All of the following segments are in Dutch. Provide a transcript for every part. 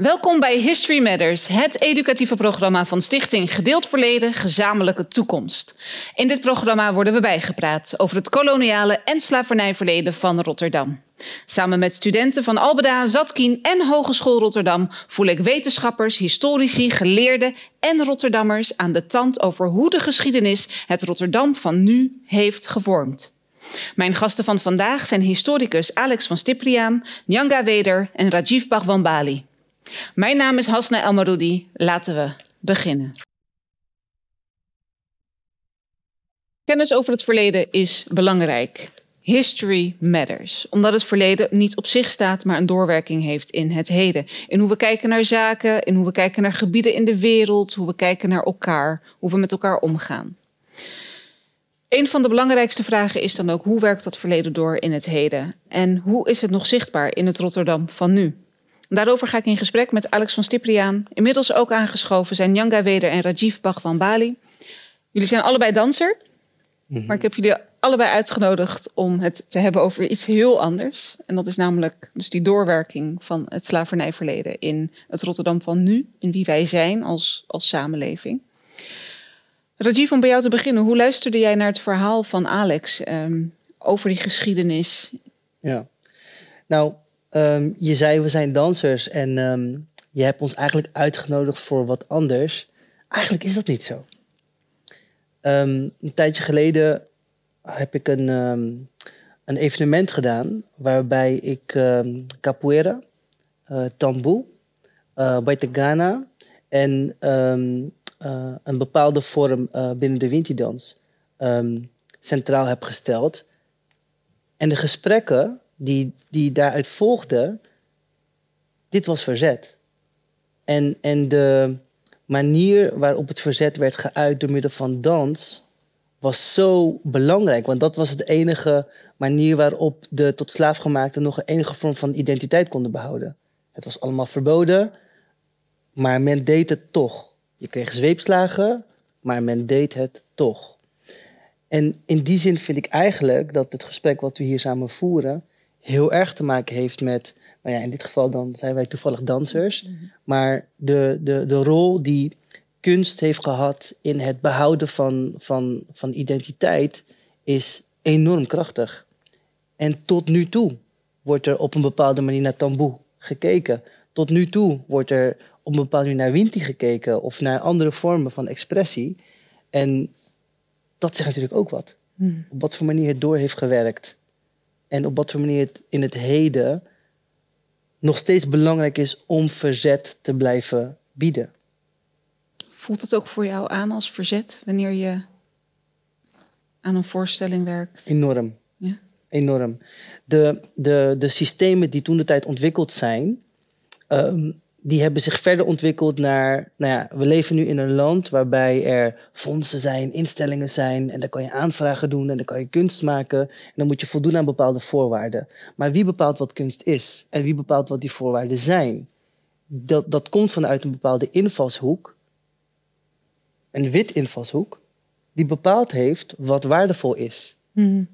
Welkom bij History Matters, het educatieve programma van Stichting Gedeeld Verleden, Gezamenlijke Toekomst. In dit programma worden we bijgepraat over het koloniale en slavernijverleden van Rotterdam. Samen met studenten van Albeda, Zatkien en Hogeschool Rotterdam voel ik wetenschappers, historici, geleerden en Rotterdammers aan de tand over hoe de geschiedenis het Rotterdam van nu heeft gevormd. Mijn gasten van vandaag zijn historicus Alex van Stipriaan, Nyanga Weder en Rajiv Bhagwanbali. Mijn naam is Hasna Elmaroudi. Laten we beginnen. Kennis over het verleden is belangrijk. History matters, omdat het verleden niet op zich staat, maar een doorwerking heeft in het heden. In hoe we kijken naar zaken, in hoe we kijken naar gebieden in de wereld, hoe we kijken naar elkaar, hoe we met elkaar omgaan. Een van de belangrijkste vragen is dan ook hoe werkt dat verleden door in het heden? En hoe is het nog zichtbaar in het Rotterdam van nu? Daarover ga ik in gesprek met Alex van Stipriaan. Inmiddels ook aangeschoven zijn Nyanga Weder en Rajiv Bali. Jullie zijn allebei danser, mhm. maar ik heb jullie allebei uitgenodigd om het te hebben over iets heel anders. En dat is namelijk dus die doorwerking van het slavernijverleden in het Rotterdam van nu, in wie wij zijn als, als samenleving. Rajiv, om bij jou te beginnen, hoe luisterde jij naar het verhaal van Alex ehm, over die geschiedenis? Ja, nou, ehm, je zei we zijn dansers en ehm, je hebt ons eigenlijk uitgenodigd voor wat anders. Eigenlijk is dat niet zo. een tijdje geleden heb ik een, een evenement gedaan waarbij ik capoeira, uh, tamboe, uh, Ghana en uh, een bepaalde vorm binnen de Winti-dans centraal heb gesteld. En de gesprekken die, die daaruit volgden, dit was verzet. En, en de manier waarop het verzet werd geuit door middel van dans was zo belangrijk. Want dat was de enige manier waarop de tot slaafgemaakten nog een enige vorm van identiteit konden behouden. Het was allemaal verboden, maar men deed het toch. Je kreeg zweepslagen, maar men deed het toch. En in die zin vind ik eigenlijk dat het gesprek wat we hier samen voeren heel erg te maken heeft met, nou ja, in dit geval dan zijn wij toevallig dansers, mhm. maar de, de, de rol die kunst heeft gehad in het behouden van, van, van identiteit is enorm krachtig. En tot nu toe wordt er op een bepaalde manier naar tamboe gekeken. Tot nu toe wordt er op een bepaalde manier naar Winti gekeken of naar andere vormen van expressie. En dat zegt natuurlijk ook wat. Hmm. Op wat voor manier het door heeft gewerkt. En op wat voor manier het in het heden nog steeds belangrijk is om verzet te blijven bieden. Voelt het ook voor jou aan als verzet wanneer je aan een voorstelling werkt? Enorm. Ja? Enorm. De, de, de systemen die toen de tijd ontwikkeld zijn, ehm, die hebben zich verder ontwikkeld naar, nou ja, we leven nu in een land waarbij er fondsen zijn, instellingen zijn en daar kan je aanvragen doen en dan kan je kunst maken en dan moet je voldoen aan bepaalde voorwaarden. Maar wie bepaalt wat kunst is en wie bepaalt wat die voorwaarden zijn? Dat, dat komt vanuit een bepaalde invalshoek, een wit invalshoek, die bepaald heeft wat waardevol is. Mhm.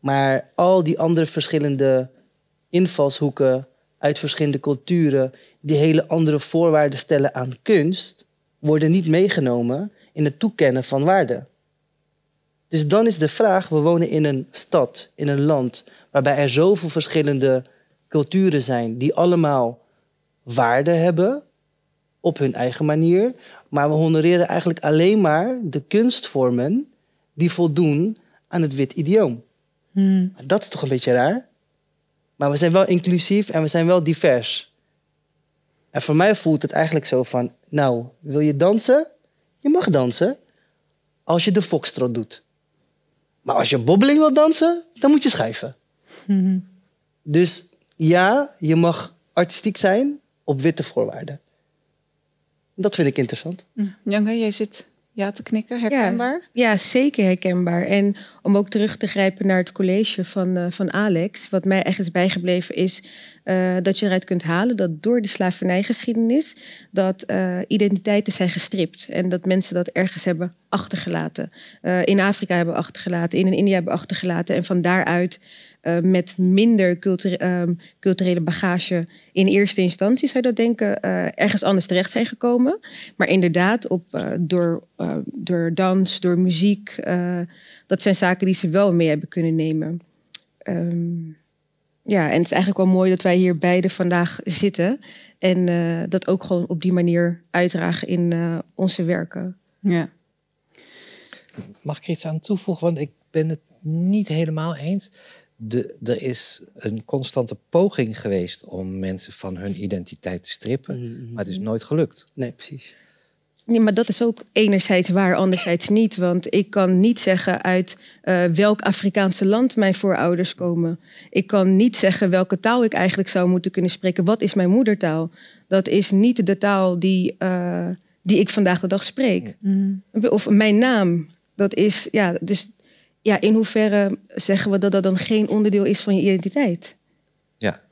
Maar al die andere verschillende invalshoeken, uit verschillende culturen die hele andere voorwaarden stellen aan kunst, worden niet meegenomen in het toekennen van waarde. Dus dan is de vraag, we wonen in een stad, in een land, waarbij er zoveel verschillende culturen zijn die allemaal waarde hebben op hun eigen manier, maar we honoreren eigenlijk alleen maar de kunstvormen die voldoen aan het wit idioom. Hmm. Dat is toch een beetje raar? Maar we zijn wel inclusief en we zijn wel divers. En voor mij voelt het eigenlijk zo van, nou, wil je dansen? Je mag dansen als je de foxtrot doet. Maar als je bobbeling wil dansen, dan moet je schrijven. Dus ja, je mag artistiek zijn op witte voorwaarden. Dat vind ik interessant. Jange, jij zit ja te knikken, herkenbaar? Ja, zeker herkenbaar. En om ook terug te grijpen naar het college van, uh, van Alex, wat mij echt is bijgebleven is uh, dat je eruit kunt halen dat door de slavernijgeschiedenis dat uh, identiteiten zijn gestript en dat mensen dat ergens hebben achtergelaten. In Afrika hebben achtergelaten, in India hebben achtergelaten. En van daaruit uh, met minder culture, um, culturele bagage in eerste instantie, zou je dat denken, uh, ergens anders terecht zijn gekomen. Maar inderdaad, op, door, door dans, door muziek, dat zijn zaken die ze wel mee hebben kunnen nemen. Um, ja, en het is eigenlijk wel mooi dat wij hier beide vandaag zitten. En uh, dat ook gewoon op die manier uitdragen in uh, onze werken. Ja. Mag ik er iets aan toevoegen? Want ik ben het niet helemaal eens. De, er is een constante poging geweest om mensen van hun identiteit te strippen. Mm -hmm. Maar het is nooit gelukt. Nee, precies. Nee, maar dat is ook enerzijds waar, anderzijds niet. Want ik kan niet zeggen uit uh, welk Afrikaanse land mijn voorouders komen. Ik kan niet zeggen welke taal ik eigenlijk zou moeten kunnen spreken. Wat is mijn moedertaal? Dat is niet de taal die, uh, die ik vandaag de dag spreek. Mm. Of mijn naam. Dat is, ja, dus ja, in hoeverre zeggen we dat dat dan geen onderdeel is van je identiteit? Ja,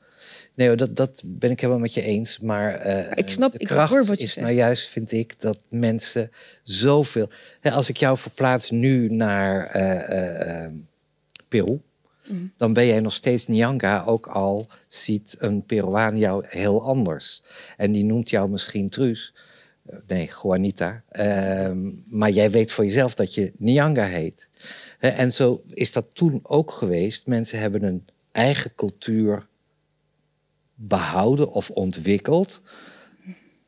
Nee, dat, dat ben ik helemaal met je eens. Maar uh, ik snap, de ik kracht hoor wat je is zegt. nou juist, vind ik, dat mensen zoveel... Hè, als ik jou verplaats nu naar uh, uh, Peru... Mm. dan ben jij nog steeds Nyanga. Ook al ziet een Peruaan jou heel anders. En die noemt jou misschien Truus. Nee, Juanita. Ehm, maar jij weet voor jezelf dat je Nyanga heet. En zo is dat toen ook geweest. Mensen hebben een eigen cultuur behouden of ontwikkeld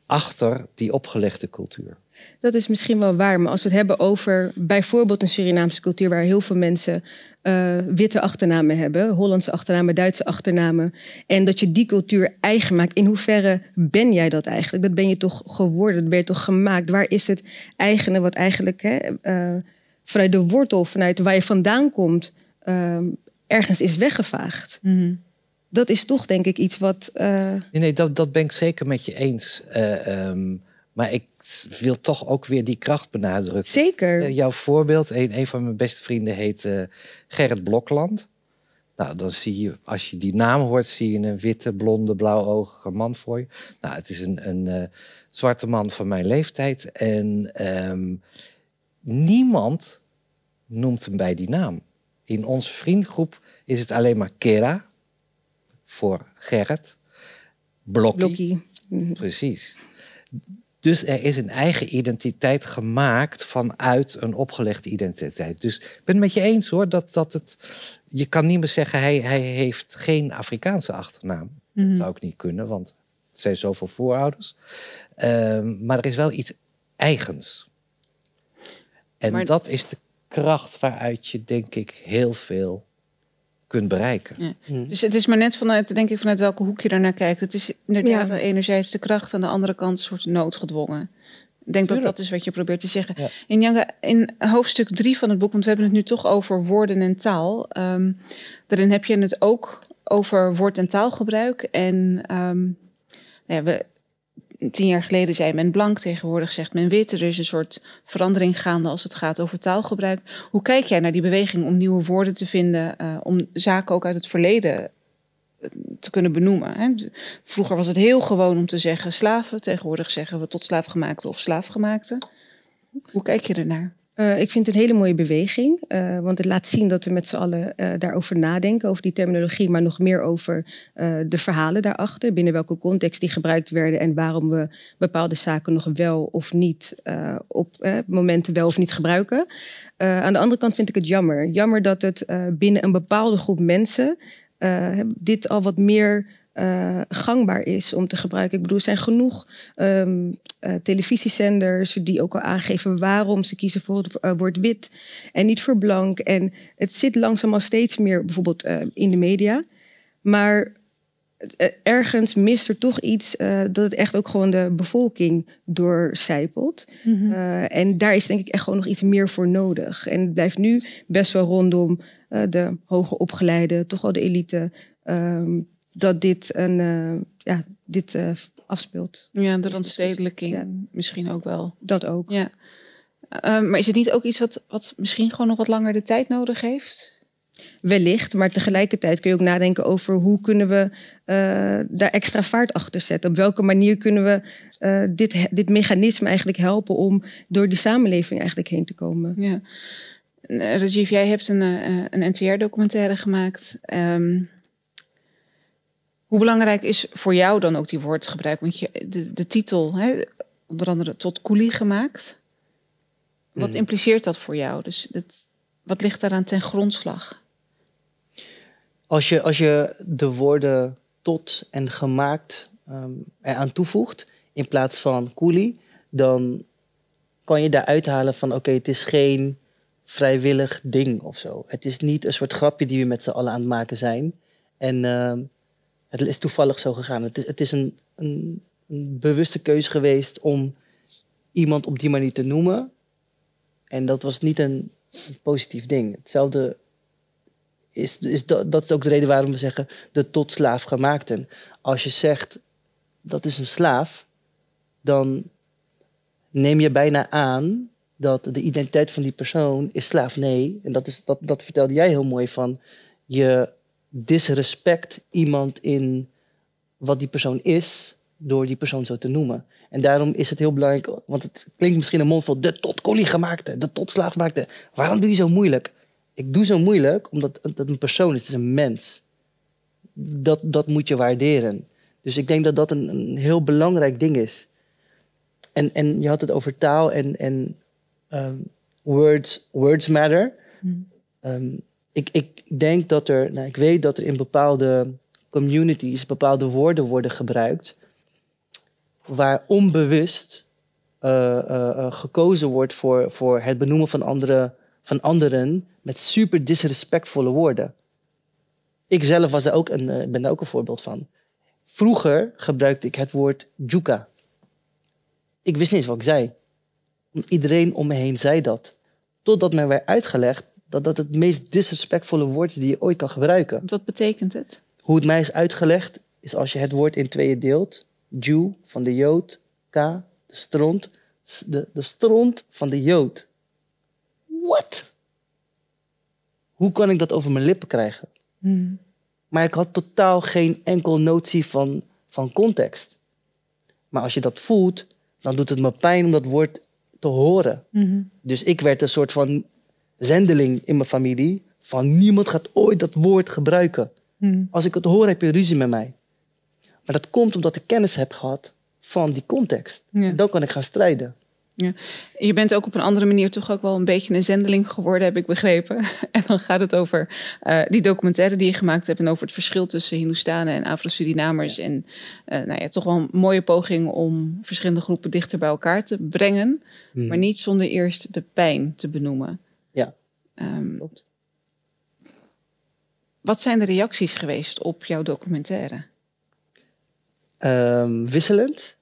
achter die opgelegde cultuur. Dat is misschien wel waar, maar als we het hebben over bijvoorbeeld een Surinaamse cultuur waar heel veel mensen uh, witte achternamen hebben, Hollandse achternamen, Duitse achternamen, en dat je die cultuur eigen maakt, in hoeverre ben jij dat eigenlijk? Dat ben je toch geworden, dat ben je toch gemaakt? Waar is het eigene wat eigenlijk hè, uh, vanuit de wortel, vanuit waar je vandaan komt, uh, ergens is weggevaagd? Mhm. Mm -hmm dat is toch denk ik iets wat. Uh... Nee, nee dat, dat ben ik zeker met je eens. Uh, um, maar ik wil toch ook weer die kracht benadrukken. Zeker. Uh, jouw voorbeeld, een, een van mijn beste vrienden heet Gerrit Blokland. Nou, dan zie je, als je die naam hoort, zie je een witte, blonde, blauwogige man voor je. Nou, het is een, een zwarte man van mijn leeftijd. En um, niemand noemt hem bij die naam. In onze vriendgroep is het alleen maar Kera voor Gerrit. Blokkie. Blokkie. Precies. Dus er is een eigen identiteit gemaakt vanuit een opgelegde identiteit. Dus ik ben het met je eens hoor, dat, dat het. Je kan niet meer zeggen, hij, hij heeft geen Afrikaanse achternaam. Mm Mhm. Dat zou ik niet kunnen, want er zijn zoveel voorouders. Um, maar er is wel iets eigens. En maar... dat is de kracht waaruit je, denk ik, heel veel kunt bereiken. Ja. Mm. Dus het is maar net vanuit, denk ik, vanuit welke hoek je daarnaar kijkt. Het is inderdaad ja. enerzijds de kracht, aan de andere kant een soort noodgedwongen. Ik denk Tuurlijk. dat dat is wat je probeert te zeggen. Ja. In, Janga, in hoofdstuk drie van het boek, want we hebben het nu toch over woorden en taal. Um, daarin heb je het ook over woord- en taalgebruik. En um, nou ja, we, tien jaar geleden zei men blank, tegenwoordig zegt men wit. Er is een soort verandering gaande als het gaat over taalgebruik. Hoe kijk jij naar die beweging om nieuwe woorden te vinden, uh, om zaken ook uit het verleden te kunnen benoemen? Hè? Vroeger was het heel gewoon om te zeggen slaven, tegenwoordig zeggen we tot slaafgemaakte of slaafgemaakte. Hoe kijk je ernaar? Uh, ik vind het een hele mooie beweging, uh, want het laat zien dat we met z'n allen uh, daarover nadenken, over die terminologie, maar nog meer over de verhalen daarachter, binnen welke context die gebruikt werden en waarom we bepaalde zaken nog wel of niet op momenten wel of niet gebruiken. aan de andere kant vind ik het jammer. Jammer dat het binnen een bepaalde groep mensen dit al wat meer uh, gangbaar is om te gebruiken. Ik bedoel, er zijn genoeg um, uh, televisiezenders die ook al aangeven waarom ze kiezen voor het uh, woord wit en niet voor blank. En het zit langzaam al steeds meer bijvoorbeeld in de media. Maar ergens mist er toch iets dat het echt ook gewoon de bevolking doorcijpelt. Mm -hmm. en daar is denk ik echt gewoon nog iets meer voor nodig. En het blijft nu best wel rondom de hoger opgeleide, toch wel de elite. Um, dat dit, een, uh, ja, dit uh, afspeelt. Ja, de randstedelijking ja. misschien ook wel. Dat ook. Ja. Uh, maar is het niet ook iets wat, wat misschien gewoon nog wat langer de tijd nodig heeft? Wellicht, maar tegelijkertijd kun je ook nadenken over hoe kunnen we uh, daar extra vaart achter zetten. Op welke manier kunnen we uh, dit, dit mechanisme eigenlijk helpen om door die samenleving eigenlijk heen te komen. Ja. Rajiv, jij hebt een, een NTR-documentaire gemaakt. Um, hoe belangrijk is voor jou dan ook die woordgebruik? Want je, de, de titel, hè, onder andere tot koelie gemaakt. Wat mhm. impliceert dat voor jou? Dus dat, wat ligt daaraan ten grondslag? Als je, als je de woorden tot en gemaakt um, eraan toevoegt, in plaats van koelie, dan kan je daar uithalen van oké, het is geen vrijwillig ding of zo. Het is niet een soort grapje die we met z'n allen aan het maken zijn. En uh, het is toevallig zo gegaan. Het is, het is een, een, bewuste keuze geweest om iemand op die manier te noemen. En dat was niet een, positief ding. Hetzelfde is, is dat, dat is ook de reden waarom we zeggen de tot slaaf gemaakten. Als je zegt dat is een slaaf, dan neem je bijna aan dat de identiteit van die persoon is slaaf. Nee, en dat, is, dat, dat vertelde jij heel mooi van. Je disrespect iemand in wat die persoon is, door die persoon zo te noemen. En daarom is het heel belangrijk, want het klinkt misschien een mond vol de tot kolie gemaakte, de tot slaaf gemaakte. Waarom doe je zo moeilijk? Ik doe zo moeilijk omdat het een persoon is, het is een mens. Dat, dat moet je waarderen. Dus ik denk dat dat een, een heel belangrijk ding is. En, en je had het over taal en, en um, words, words matter. Hmm. Um, ik, ik denk dat er, nou, ik weet dat er in bepaalde communities bepaalde woorden worden gebruikt. Waar onbewust uh, uh, gekozen wordt voor, voor het benoemen van, andere, van anderen met super disrespectvolle woorden. Ik zelf was daar ook een, ben daar ook een voorbeeld van. Vroeger gebruikte ik het woord juka. Ik wist niet wat ik zei. Iedereen om me heen zei dat. Totdat mij werd uitgelegd dat dat het meest disrespectvolle woord is die je ooit kan gebruiken. Wat betekent het? Hoe het mij is uitgelegd, is als je het woord in tweeën deelt. Jew van de Jood, K, de stront, de, de stront van de Jood. What? Hoe kan ik dat over mijn lippen krijgen? Hmm. Maar ik had totaal geen enkel notie van, van context. Maar als je dat voelt, dan doet het me pijn om dat woord te horen. Hmm. Dus ik werd een soort van zendeling in mijn familie. Van niemand gaat ooit dat woord gebruiken. Hmm. Als ik het hoor, heb je ruzie met mij. Maar dat komt omdat ik kennis heb gehad van die context. Dan kan ik gaan strijden. Ja. Je bent ook op een andere manier toch ook wel een beetje een zendeling geworden, heb ik begrepen. En dan gaat het over uh, die documentaire die je gemaakt hebt en over het verschil tussen Hindoestanen en Afro-Surinamers. En uh, nou ja, toch wel een mooie poging om verschillende groepen dichter bij elkaar te brengen, hmm. maar niet zonder eerst de pijn te benoemen. Um, wat zijn de reacties geweest op jouw documentaire? Um, wisselend.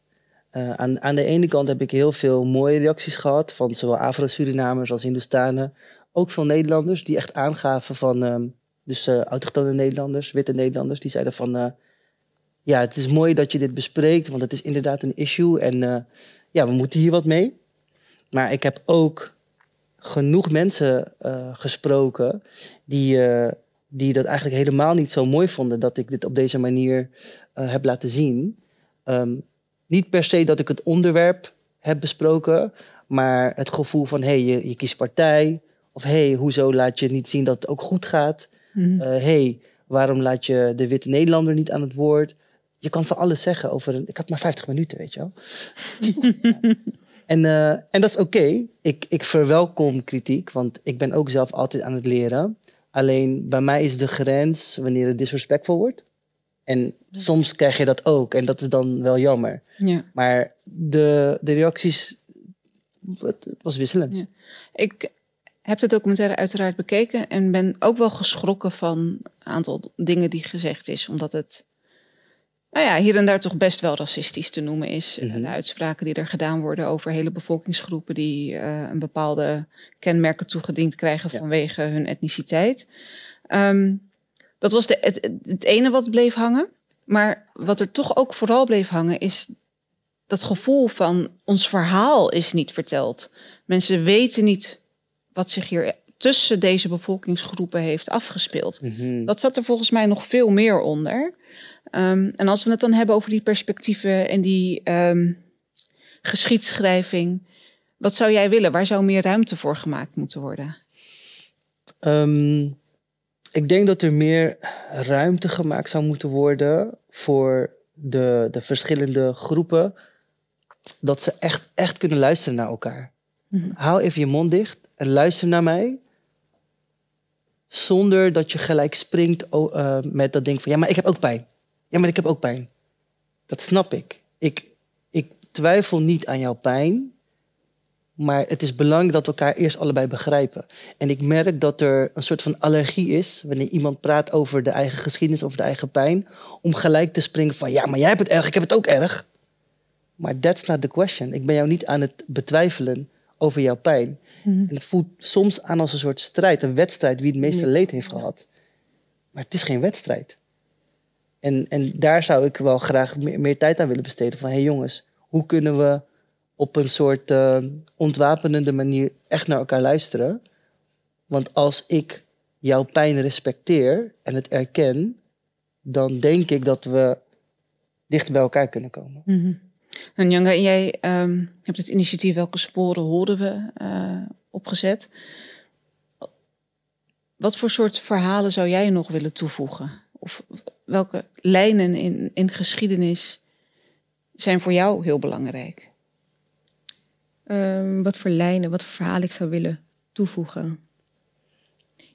Uh, aan, aan, de ene kant heb ik heel veel mooie reacties gehad van zowel Afro-Surinamers als Hindoestanen. Ook van Nederlanders die echt aangaven van, um, dus uh, autochtone Nederlanders, witte Nederlanders, die zeiden van, uh, ja, het is mooi dat je dit bespreekt, want het is inderdaad een issue en ja, we moeten hier wat mee. Maar ik heb ook genoeg mensen uh, gesproken die, uh, die dat eigenlijk helemaal niet zo mooi vonden dat ik dit op deze manier uh, heb laten zien. Um, niet per se dat ik het onderwerp heb besproken, maar het gevoel van hé, hey, je, je, kiest partij. Of hé, hey, hoezo laat je niet zien dat het ook goed gaat? Hé, mm hey, waarom laat je de witte Nederlander niet aan het woord? Je kan van alles zeggen over een. Ik had maar 50 minuten, weet je wel. En, uh, en dat is oké. Ik, ik verwelkom kritiek, want ik ben ook zelf altijd aan het leren. Alleen bij mij is de grens wanneer het disrespectvol wordt. En soms krijg je dat ook en dat is dan wel jammer. Ja. Maar de, de reacties, het, was wisselend. Ja. Ik heb de documentaire uiteraard bekeken en ben ook wel geschrokken van een aantal dingen die gezegd is. Omdat het nou ja, hier en daar toch best wel racistisch te noemen is. Mm De uitspraken die er gedaan worden over hele bevolkingsgroepen die uh, een bepaalde kenmerken toegediend krijgen vanwege hun etniciteit. Um, dat was de, het, het ene wat bleef hangen. Maar wat er toch ook vooral bleef hangen is dat gevoel van ons verhaal is niet verteld. Mensen weten niet wat zich hier tussen deze bevolkingsgroepen heeft afgespeeld. Mhm. Dat zat er volgens mij nog veel meer onder. Ehm, en als we het dan hebben over die perspectieven en die ehm, geschiedschrijving, wat zou jij willen? Waar zou meer ruimte voor gemaakt moeten worden? Ehm, ik denk dat er meer ruimte gemaakt zou moeten worden voor de, de verschillende groepen. Dat ze echt, echt kunnen luisteren naar elkaar. Mhm. Hou even je mond dicht en luister naar mij. Zonder dat je gelijk springt eh, met dat ding van... Ja, maar ik heb ook pijn. Ja, maar ik heb ook pijn. Dat snap ik. Ik, ik twijfel niet aan jouw pijn. Maar het is belangrijk dat we elkaar eerst allebei begrijpen. En ik merk dat er een soort van allergie is... wanneer iemand praat over de eigen geschiedenis, over de eigen pijn... om gelijk te springen van... ja, maar jij hebt het erg, ik heb het ook erg. Maar that's not the question. Ik ben jou niet aan het betwijfelen over jouw pijn. En het voelt soms aan als een soort strijd, een wedstrijd... wie het meeste leed heeft gehad. Maar het is geen wedstrijd. En, en daar zou ik wel graag meer, meer tijd aan willen besteden. Van, hé hey jongens, hoe kunnen we op een soort eh, ontwapenende manier echt naar elkaar luisteren? Want als ik jouw pijn respecteer en het erken, dan denk ik dat we dichter bij elkaar kunnen komen. En jij ehm, hebt het initiatief Welke Sporen Horen We eh, opgezet. Wat voor soort verhalen zou jij nog willen toevoegen? Of welke lijnen in, in geschiedenis zijn voor jou heel belangrijk? Ehm, wat voor lijnen, wat voor verhalen ik zou willen toevoegen.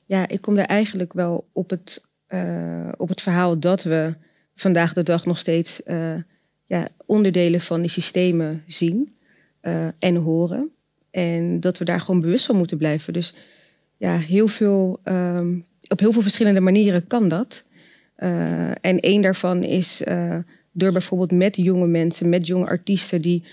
Ja, ik kom daar eigenlijk wel op het, eh, op het verhaal dat we vandaag de dag nog steeds eh, ja, onderdelen van die systemen zien eh, en horen. En dat we daar gewoon bewust van moeten blijven. Dus ja, heel veel, ehm, op heel veel verschillende manieren kan dat. Eh, en één daarvan is eh, door bijvoorbeeld met jonge mensen, met jonge artiesten die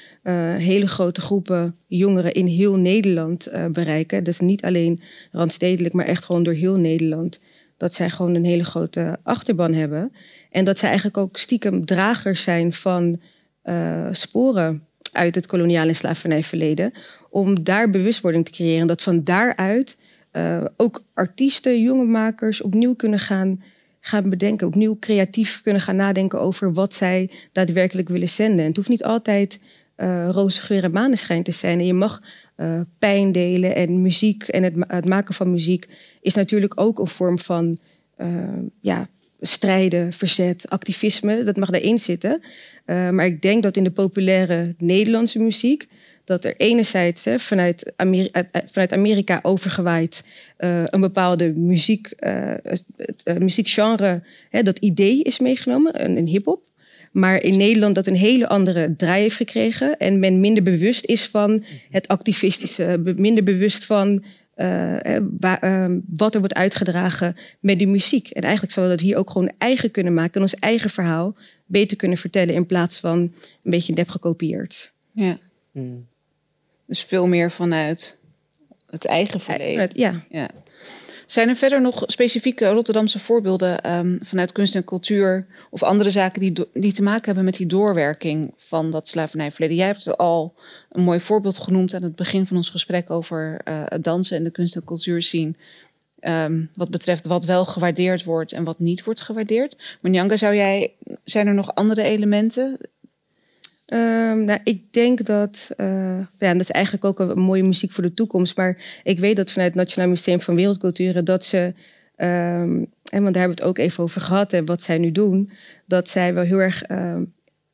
hele grote groepen jongeren in heel Nederland bereiken. Dus niet alleen randstedelijk, maar echt gewoon door heel Nederland. Dat zij gewoon een hele grote achterban hebben. En dat zij eigenlijk ook stiekem dragers zijn van eh, sporen uit het koloniale en slavernijverleden. Om daar bewustwording te creëren. Dat van daaruit eh, ook artiesten, jonge makers opnieuw kunnen gaan, gaan bedenken. Opnieuw creatief kunnen gaan nadenken over wat zij daadwerkelijk willen zenden. En het hoeft niet altijd eh roze geur en maneschijn te zijn. En je mag eh, pijn delen en muziek en het, het maken van muziek is natuurlijk ook een vorm van eh, ja, strijden, verzet, activisme. Dat mag daarin zitten. Maar ik denk dat in de populaire Nederlandse muziek dat er enerzijds hè, vanuit, vanuit Amerika overgewaaid een bepaalde muziek, muziekgenre, hè, dat idee is meegenomen, een, een hip-hop. Maar in Nederland dat een hele andere draai heeft gekregen. En men minder bewust is van het activistische. Minder bewust van eh, eh, ehm, wat er wordt uitgedragen met die muziek. En eigenlijk zouden we dat hier ook gewoon eigen kunnen maken. En ons eigen verhaal beter kunnen vertellen. In plaats van een beetje nep gekopieerd. Ja, Hmm. dus veel meer vanuit het eigen verleden. Ja, Ja. Zijn er verder nog specifieke Rotterdamse voorbeelden ehm, vanuit kunst en cultuur of andere zaken die, die te maken hebben met die doorwerking van dat slavernijverleden? Jij hebt al een mooi voorbeeld genoemd aan het begin van ons gesprek over eh, het dansen en de kunst en cultuur zien. Ehm, wat betreft wat wel gewaardeerd wordt en wat niet wordt gewaardeerd. Maar Nyanga, zou jij, zijn er nog andere elementen? Ehm, nou, ik denk dat, eh, ja, dat is eigenlijk ook een mooie muziek voor de toekomst. Maar ik weet dat vanuit het Nationaal Museum van Wereldculturen dat ze, ehm, en want daar hebben we het ook even over gehad en wat zij nu doen, dat zij wel heel erg ehm,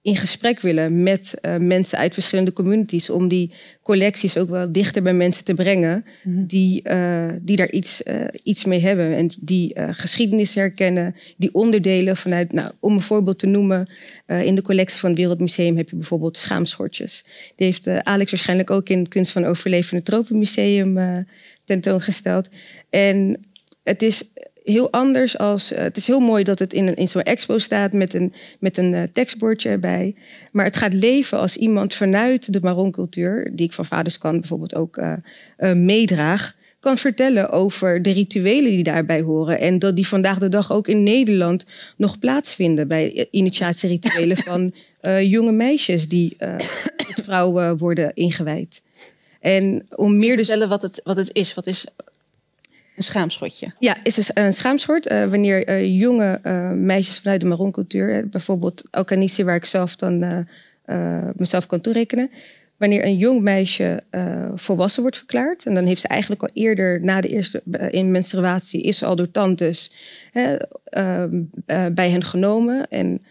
in gesprek willen met eh, mensen uit verschillende communities om die collecties ook wel dichter bij mensen te brengen die, eh, die daar iets, eh, iets mee hebben en die geschiedenis herkennen, die onderdelen vanuit, nou, om een voorbeeld te noemen, in de collectie van het Wereldmuseum heb je bijvoorbeeld schaamschortjes. Die heeft Alex waarschijnlijk ook in het Kunst van Overlevende Tropenmuseum tentoongesteld. En het is heel anders als. eh, het is heel mooi dat het in, een- in zo'n expo staat met een, met een eh, tekstbordje erbij. Maar het gaat leven als iemand vanuit de Maroncultuur, die ik van vaders kan bijvoorbeeld ook eh, meedraag, kan vertellen over de rituelen die daarbij horen. En dat die vandaag de dag ook in Nederland nog plaatsvinden bij initiatierituelen van jonge meisjes die tot vrouwen worden ingewijd. En om meer dus Vertellen wat het, wat het is. Wat is Een schaamschotje. Ja, is dus een schaamschort. Uh, wanneer uh, jonge uh, meisjes vanuit de Maroncultuur, bijvoorbeeld Alkanisi, waar ik zelf dan mezelf kan toerekenen. Wanneer een jong meisje volwassen wordt verklaard, en dan heeft ze eigenlijk al eerder na de eerste in menstruatie, is ze al door tantes bij hen genomen en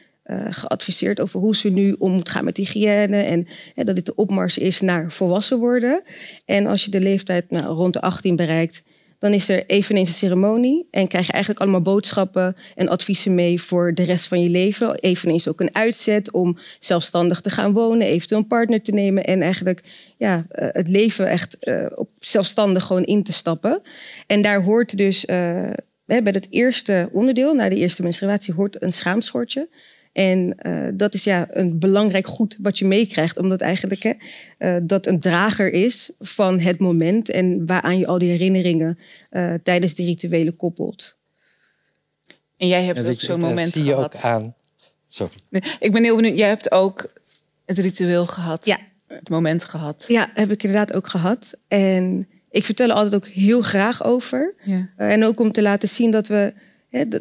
geadviseerd over hoe ze nu om moet gaan met hygiëne en dat dit de opmars is naar volwassen worden. En als je de leeftijd nou, rond de 18 bereikt, dan is er eveneens een ceremonie en krijg je eigenlijk allemaal boodschappen en adviezen mee voor de rest van je leven. Eveneens ook een uitzet om zelfstandig te gaan wonen, eventueel een partner te nemen en eigenlijk ja, eh, het leven echt uh, op zelfstandig gewoon in te stappen. En daar hoort dus uh, bij het eerste onderdeel, na de eerste menstruatie, hoort een schaamschortje. En uh, dat is ja een belangrijk goed wat je meekrijgt, omdat eigenlijk hè, uh, dat een drager is van het moment en waaraan je al die herinneringen uh, tijdens die rituelen koppelt. En jij hebt ook zo'n moment zie je gehad. ook aan. Sorry. Nee, ik ben heel benieuwd. Jij hebt ook het ritueel gehad. Ja. Het moment gehad. Ja, heb ik inderdaad ook gehad. En ik vertel er altijd ook heel graag over. Ja. en ook om te laten zien dat we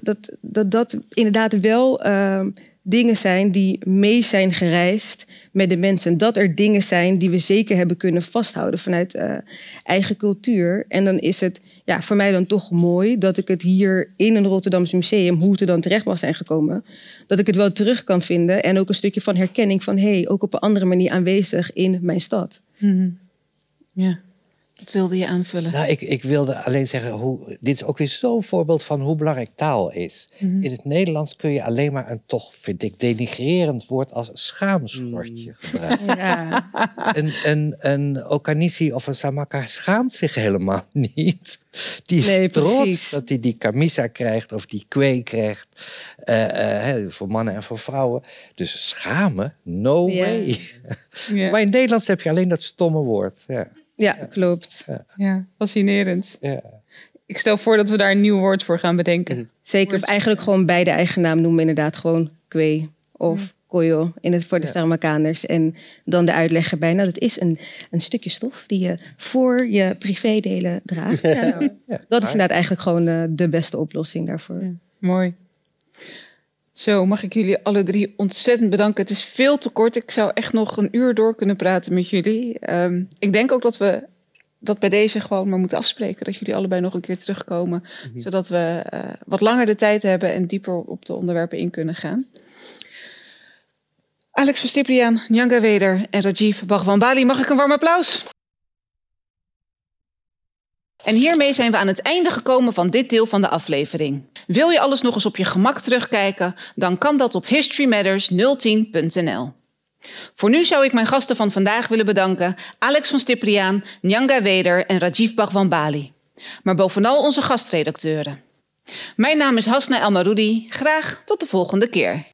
dat, dat, dat, inderdaad wel ehm, dingen zijn die mee zijn gereisd met de mensen. Dat er dingen zijn die we zeker hebben kunnen vasthouden vanuit uh, eigen cultuur. En dan is het ja, voor mij dan toch mooi dat ik het hier in een Rotterdamse museum, hoe het er dan terecht was zijn gekomen, dat ik het wel terug kan vinden. En ook een stukje van herkenning van hé, hey, ook op een andere manier aanwezig in mijn stad. -hmm. Ja. Wat wilde je aanvullen? Nou, ik, ik wilde alleen zeggen, hoe, dit is ook weer zo'n voorbeeld van hoe belangrijk taal is. Mm -hmm. In het Nederlands kun je alleen maar een toch, vind ik, denigrerend woord als schaamschortje mm. gebruiken. Ja. een, een, een Okanisi of een Samaka schaamt zich helemaal niet. Die is nee, trots precies. dat hij die kamisa krijgt of die kwee krijgt. Uh, uh, voor mannen en voor vrouwen. Dus schamen? No way. Ja, Maar in het Nederlands heb je alleen dat stomme woord. Ja. Ja, klopt. ja fascinerend. Ja. Ik stel voor dat we daar een nieuw woord voor gaan bedenken. Zeker, of eigenlijk gewoon bij de eigen naam noemen, inderdaad gewoon kwee of koyo in het, voor de Ja. Saramakaners. En dan de uitleg erbij. Nou, dat is een, een stukje stof die je voor je privédelen draagt. Ja, nou, Ja. dat is inderdaad eigenlijk gewoon eh, de beste oplossing daarvoor. Ja. Mooi. Zo, mag ik jullie alle drie ontzettend bedanken. Het is veel te kort. Ik zou echt nog een uur door kunnen praten met jullie. Ehm, ik denk ook dat we dat bij deze gewoon maar moeten afspreken. Dat jullie allebei nog een keer terugkomen. Zodat we eh, wat langer de tijd hebben en dieper op de onderwerpen in kunnen gaan. Alex van Stipriaan, Nyanga Weder en Rajiv Bhagwan Bali. Mag ik een warm applaus? En hiermee zijn we aan het einde gekomen van dit deel van de aflevering. Wil je alles nog eens op je gemak terugkijken? Dan kan dat op historymatters010.nl. Voor nu zou ik mijn gasten van vandaag willen bedanken: Alex van Stipriaan, Nyanga Weder en Rajiv Bhagwan Bali. Maar bovenal onze gastredacteuren. Mijn naam is Hasna Elmaroudi. Graag tot de volgende keer.